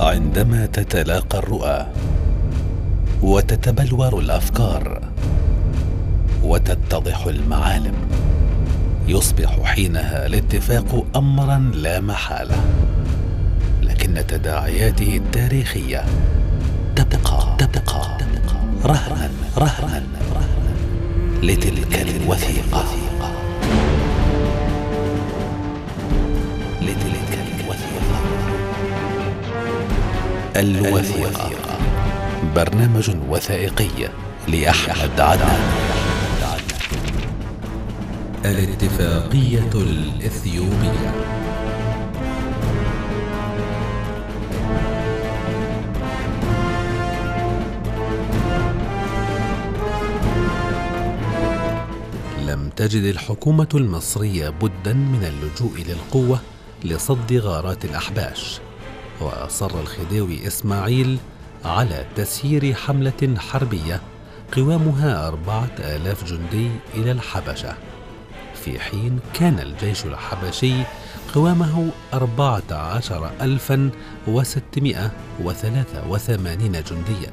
عندما تتلاقى الرؤى وتتبلور الأفكار وتتضح المعالم يصبح حينها الاتفاق امرا لا محالة لكن تداعياته التاريخية تبقى تبقى رهنا رهنا لتلك الوثيقة. الوثيقة. برنامج وثائقي لأحمد عدنان الاتفاقية الإثيوبية. لم تجد الحكومة المصرية بدا من اللجوء للقوة لصد غارات الأحباش. وأصر الخديوي إسماعيل على تسيير حملة حربية قوامها أربعة آلاف جندي إلى الحبشة. في حين كان الجيش الحبشي قوامه أربعة عشر ألفا وستمائة وثلاثة وثمانين جنديا.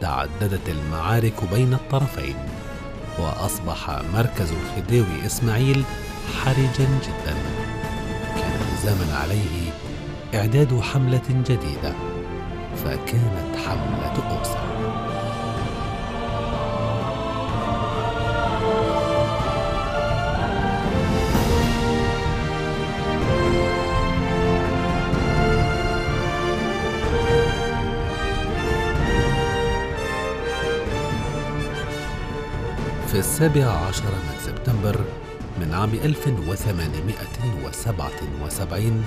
تعددت المعارك بين الطرفين وأصبح مركز الخديوي إسماعيل حرجا جدا. كان لزاما عليه إعداد حملة جديدة فكانت حملة أوسع في السابع عشر من سبتمبر من عام 1877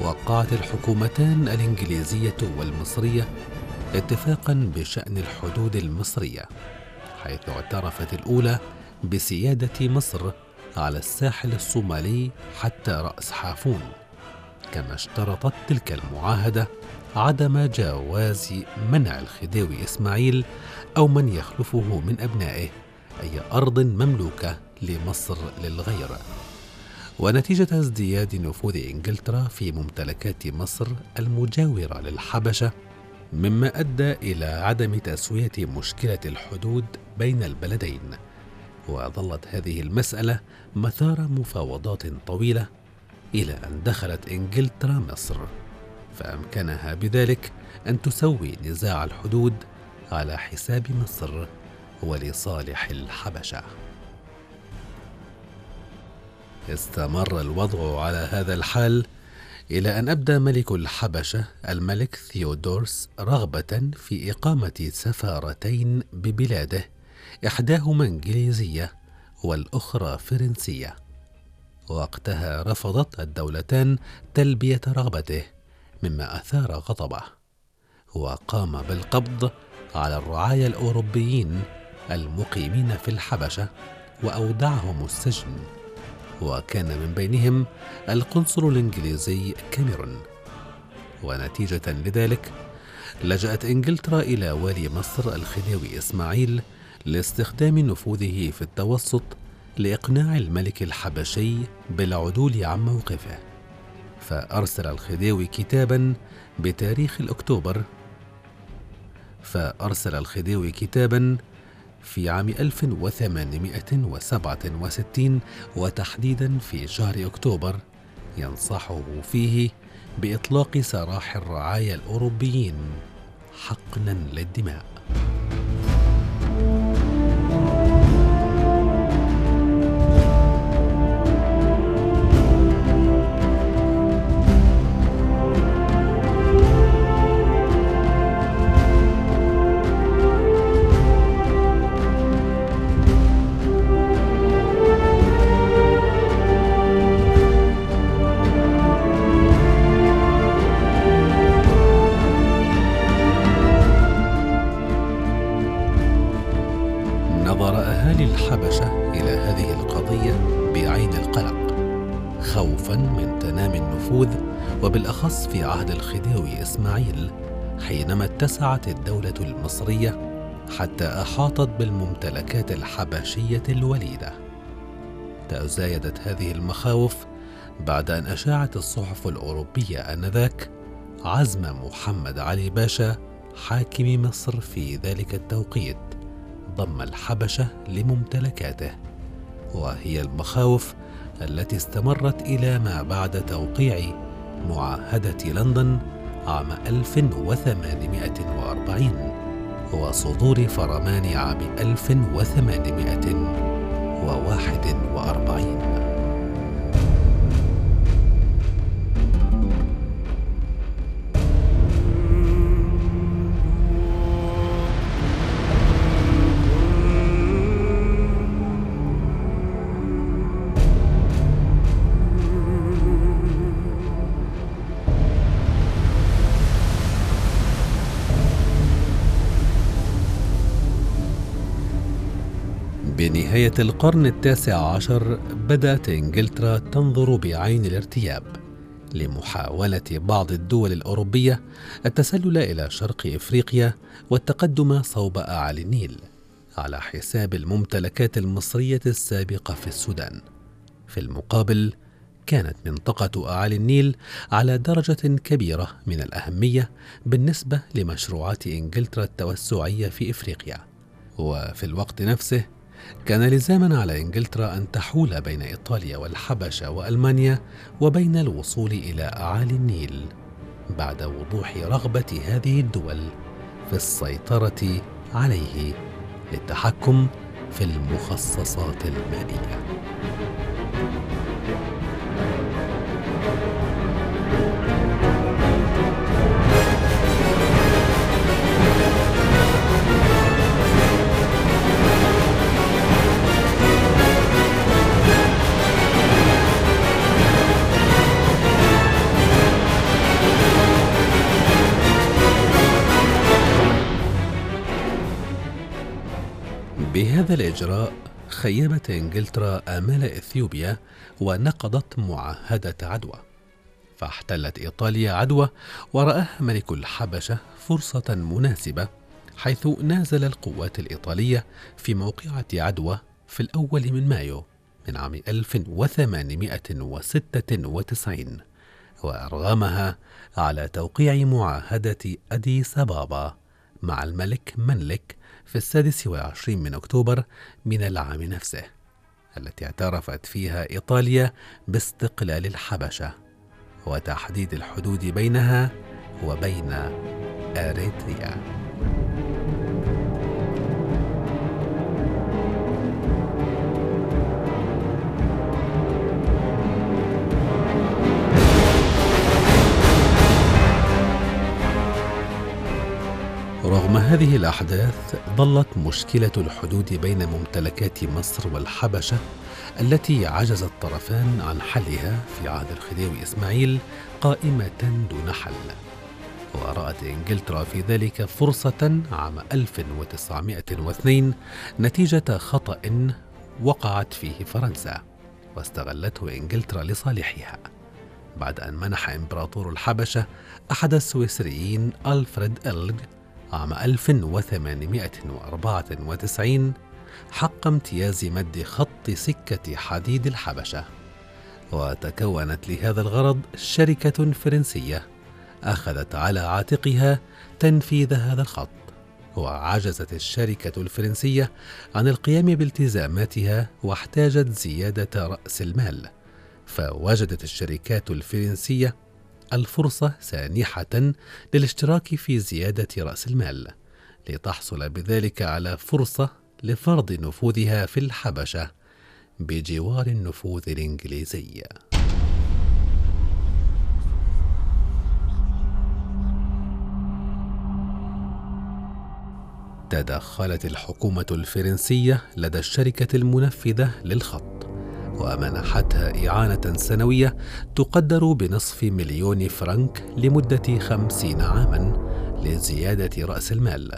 وقعت الحكومتان الإنجليزية والمصرية اتفاقا بشأن الحدود المصرية حيث اعترفت الأولى بسيادة مصر على الساحل الصومالي حتى رأس حافون. كما اشترطت تلك المعاهدة عدم جواز منع الخديوي إسماعيل أو من يخلفه من أبنائه أي أرض مملوكة لمصر للغير. ونتيجة ازدياد نفوذ إنجلترا في ممتلكات مصر المجاورة للحبشة مما أدى إلى عدم تسوية مشكلة الحدود بين البلدين. وظلت هذه المسألة مثار مفاوضات طويلة إلى أن دخلت إنجلترا مصر. فأمكنها بذلك أن تسوي نزاع الحدود على حساب مصر ولصالح الحبشة. استمر الوضع على هذا الحال إلى أن أبدى ملك الحبشة الملك ثيودورس رغبة في إقامة سفارتين ببلاده إحداهما إنجليزية والأخرى فرنسية. وقتها رفضت الدولتان تلبية رغبته مما أثار غضبه وقام بالقبض على الرعايا الأوروبيين المقيمين في الحبشة وأودعهم السجن. وكان من بينهم القنصل الإنجليزي كاميرون. ونتيجة لذلك لجأت إنجلترا إلى والي مصر الخديوي إسماعيل لاستخدام نفوذه في التوسط لإقناع الملك الحبشي بالعدول عن موقفه. فأرسل الخديوي كتابا بتاريخ الأكتوبر. فأرسل الخديوي كتابا في عام 1867 وتحديدا في شهر أكتوبر ينصحه فيه بإطلاق سراح الرعايا الأوروبيين حقنا للدماء. نظر أهالي الحبشة إلى هذه القضية بعين القلق خوفا من تنامي النفوذ وبالأخص في عهد الخديوي إسماعيل حينما اتسعت الدولة المصرية حتى أحاطت بالممتلكات الحبشية الوليدة. تزايدت هذه المخاوف بعد أن أشاعت الصحف الأوروبية آنذاك عزم محمد علي باشا حاكم مصر في ذلك التوقيت. ضم الحبشة لممتلكاته وهي المخاوف التي استمرت إلى ما بعد توقيع معاهدة لندن عام 1840 وصدور فرمان عام 1841 بنهاية القرن التاسع عشر بدأت إنجلترا تنظر بعين الارتياب لمحاولة بعض الدول الأوروبية التسلل إلى شرق إفريقيا والتقدم صوب أعالي النيل على حساب الممتلكات المصرية السابقة في السودان. في المقابل كانت منطقة أعالي النيل على درجة كبيرة من الأهمية بالنسبة لمشروعات إنجلترا التوسعية في إفريقيا. وفي الوقت نفسه كان لزاما على إنجلترا أن تحول بين إيطاليا والحبشة وألمانيا وبين الوصول إلى أعالي النيل بعد وضوح رغبة هذه الدول في السيطرة عليه للتحكم في المخصصات المالية. بهذا الإجراء خيبت إنجلترا آمال إثيوبيا ونقضت معاهدة عدوى. فاحتلت إيطاليا عدوى ورآها ملك الحبشة فرصة مناسبة حيث نازل القوات الإيطالية في موقعة عدوى في الأول من مايو من عام 1896 وأرغمها على توقيع معاهدة أديس أبابا مع الملك منلك في السادس والعشرين من أكتوبر من العام نفسه التي اعترفت فيها إيطاليا باستقلال الحبشة وتحديد الحدود بينها وبين أريتريا. رغم هذه الأحداث ظلت مشكلة الحدود بين ممتلكات مصر والحبشة التي عجز الطرفان عن حلها في عهد الخديوي إسماعيل قائمة دون حل. ورأت إنجلترا في ذلك فرصة عام 1902 نتيجة خطأ وقعت فيه فرنسا واستغلته إنجلترا لصالحها. بعد أن منح إمبراطور الحبشة أحد السويسريين ألفريد إلغ عام 1894 حق امتياز مد خط سكة حديد الحبشة. وتكونت لهذا الغرض شركة فرنسية أخذت على عاتقها تنفيذ هذا الخط. وعجزت الشركة الفرنسية عن القيام بالتزاماتها واحتاجت زيادة رأس المال. فوجدت الشركات الفرنسية الفرصة سانحة للاشتراك في زيادة رأس المال لتحصل بذلك على فرصة لفرض نفوذها في الحبشة بجوار النفوذ الإنجليزي. تدخلت الحكومة الفرنسية لدى الشركة المنفذة للخط ومنحتها إعانة سنوية تقدر بنصف مليون فرنك لمدة خمسين عاما لزيادة رأس المال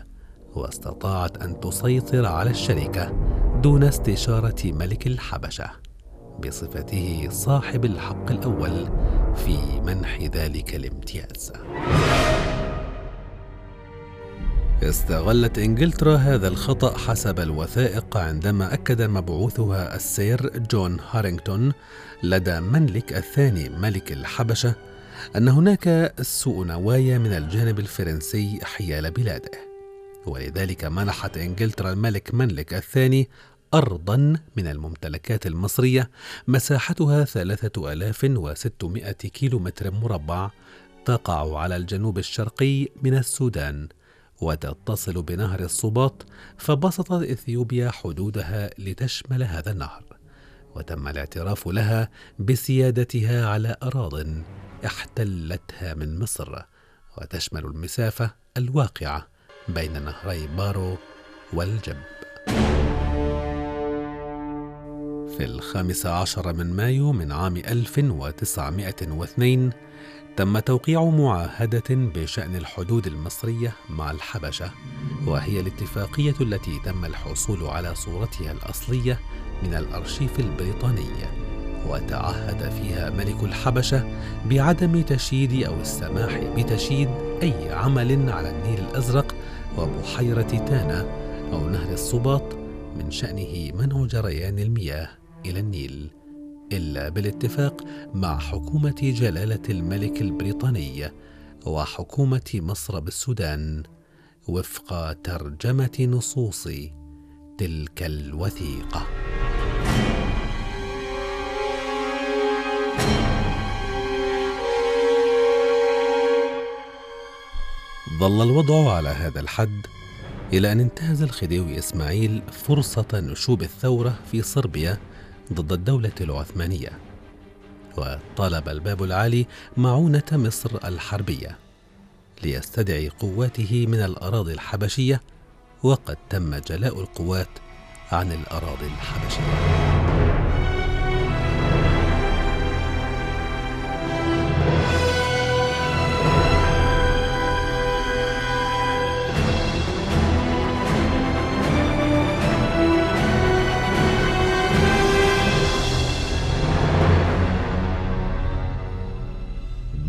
واستطاعت أن تسيطر على الشركة دون استشارة ملك الحبشة بصفته صاحب الحق الأول في منح ذلك الامتياز. استغلت إنجلترا هذا الخطأ حسب الوثائق عندما أكد مبعوثها السير جون هارينغتون لدى منلك الثاني ملك الحبشة أن هناك سوء نوايا من الجانب الفرنسي حيال بلاده. ولذلك منحت إنجلترا الملك منلك الثاني أرضا من الممتلكات المصرية مساحتها ثلاثة آلاف وستمائة كيلومتر مربع تقع على الجنوب الشرقي من السودان. وتتصل بنهر الصباط فبسطت إثيوبيا حدودها لتشمل هذا النهر وتم الاعتراف لها بسيادتها على أراضٍ احتلتها من مصر وتشمل المسافة الواقعة بين نهري بارو والجب. في الخامس عشر من مايو من عام 1902 تم توقيع معاهدة بشأن الحدود المصرية مع الحبشة وهي الاتفاقية التي تم الحصول على صورتها الأصلية من الأرشيف البريطاني. وتعهد فيها ملك الحبشة بعدم تشييد أو السماح بتشييد أي عمل على النيل الأزرق وبحيرة تانا أو نهر الصباط من شأنه منع جريان المياه إلى النيل. إلا بالاتفاق مع حكومة جلالة الملك البريطاني وحكومة مصر بالسودان وفق ترجمة نصوص تلك الوثيقة. ظل الوضع على هذا الحد إلى أن انتهز الخديوي إسماعيل فرصة نشوب الثورة في صربيا ضد الدولة العثمانية. وطلب الباب العالي معونة مصر الحربية ليستدعي قواته من الأراضي الحبشية وقد تم جلاء القوات عن الأراضي الحبشية.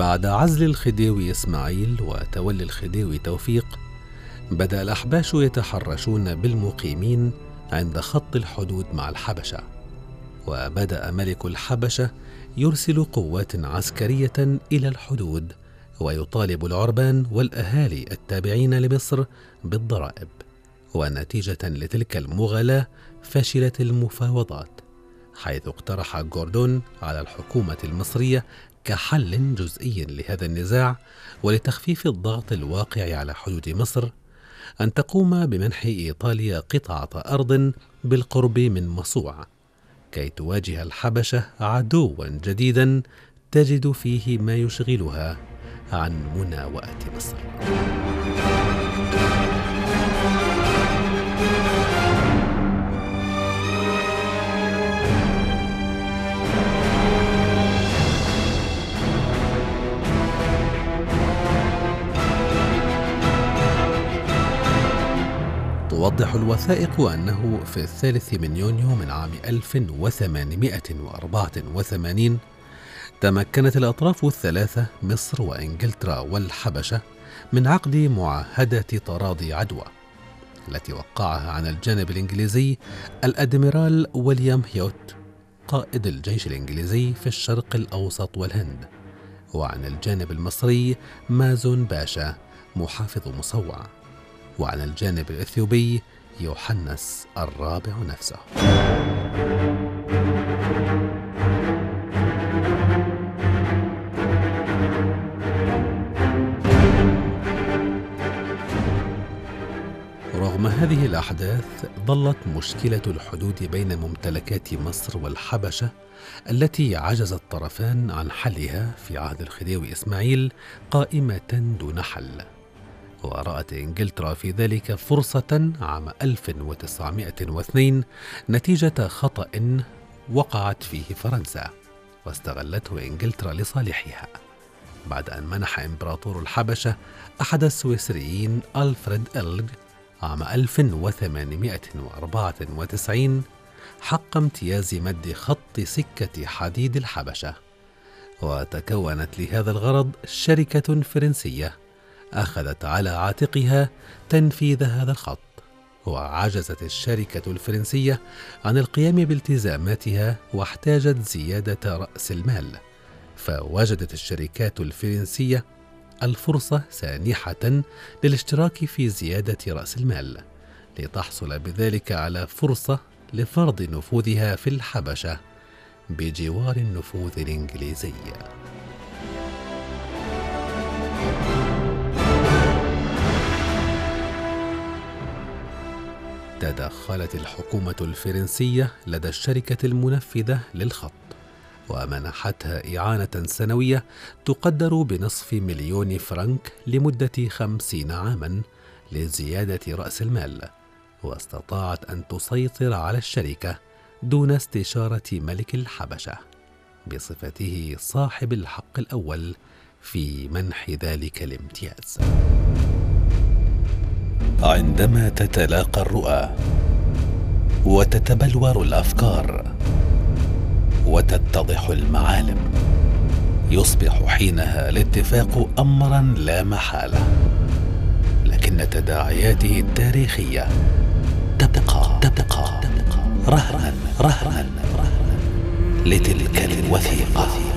بعد عزل الخديوي إسماعيل وتولي الخديوي توفيق بدأ الأحباش يتحرشون بالمقيمين عند خط الحدود مع الحبشة. وبدأ ملك الحبشة يرسل قوات عسكرية إلى الحدود ويطالب العربان والأهالي التابعين لمصر بالضرائب. ونتيجة لتلك المغالاة فشلت المفاوضات حيث اقترح جوردون على الحكومة المصرية كحل جزئي لهذا النزاع ولتخفيف الضغط الواقع على حدود مصر أن تقوم بمنح إيطاليا قطعة أرض بالقرب من مصوع كي تواجه الحبشة عدوا جديدا تجد فيه ما يشغلها عن مناواه مصر. توضح الوثائق أنه في الثالث من يونيو من عام 1884 تمكنت الأطراف الثلاثة مصر وإنجلترا والحبشة من عقد معاهدة تراضي عدوى التي وقعها عن الجانب الإنجليزي الأدميرال ويليام هيوت قائد الجيش الإنجليزي في الشرق الأوسط والهند. وعن الجانب المصري مازون باشا محافظ مصوع وعن الجانب الإثيوبي يوحنس الرابع نفسه. رغم هذه الأحداث ظلت مشكلة الحدود بين ممتلكات مصر والحبشة التي عجز الطرفان عن حلها في عهد الخديوي إسماعيل قائمة دون حل. ورأت إنجلترا في ذلك فرصة عام 1902 نتيجة خطأ وقعت فيه فرنسا واستغلته إنجلترا لصالحها. بعد أن منح إمبراطور الحبشة أحد السويسريين ألفريد إلغ عام 1894 حق امتياز مد خط سكة حديد الحبشة وتكونت لهذا الغرض شركة فرنسية أخذت على عاتقها تنفيذ هذا الخط وعجزت الشركة الفرنسية عن القيام بالتزاماتها واحتاجت زيادة رأس المال فوجدت الشركات الفرنسية الفرصة سانحة للاشتراك في زيادة رأس المال لتحصل بذلك على فرصة لفرض نفوذها في الحبشة بجوار النفوذ الإنجليزي. تدخلت الحكومة الفرنسية لدى الشركة المنفذة للخط ومنحتها إعانة سنوية تقدر بنصف مليون فرنك لمدة خمسين عاما لزيادة رأس المال واستطاعت أن تسيطر على الشركة دون استشارة ملك الحبشة بصفته صاحب الحق الأول في منح ذلك الامتياز. عندما تتلاقى الرؤى وتتبلور الأفكار وتتضح المعالم يصبح حينها الاتفاق امرا لا محالة. لكن تداعياته التاريخية تبقى تبقى رهنا رهنا لتلك الوثيقة.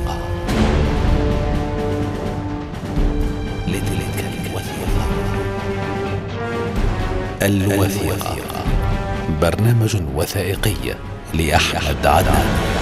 الوثيقة. برنامج وثائقي لأحمد عدنان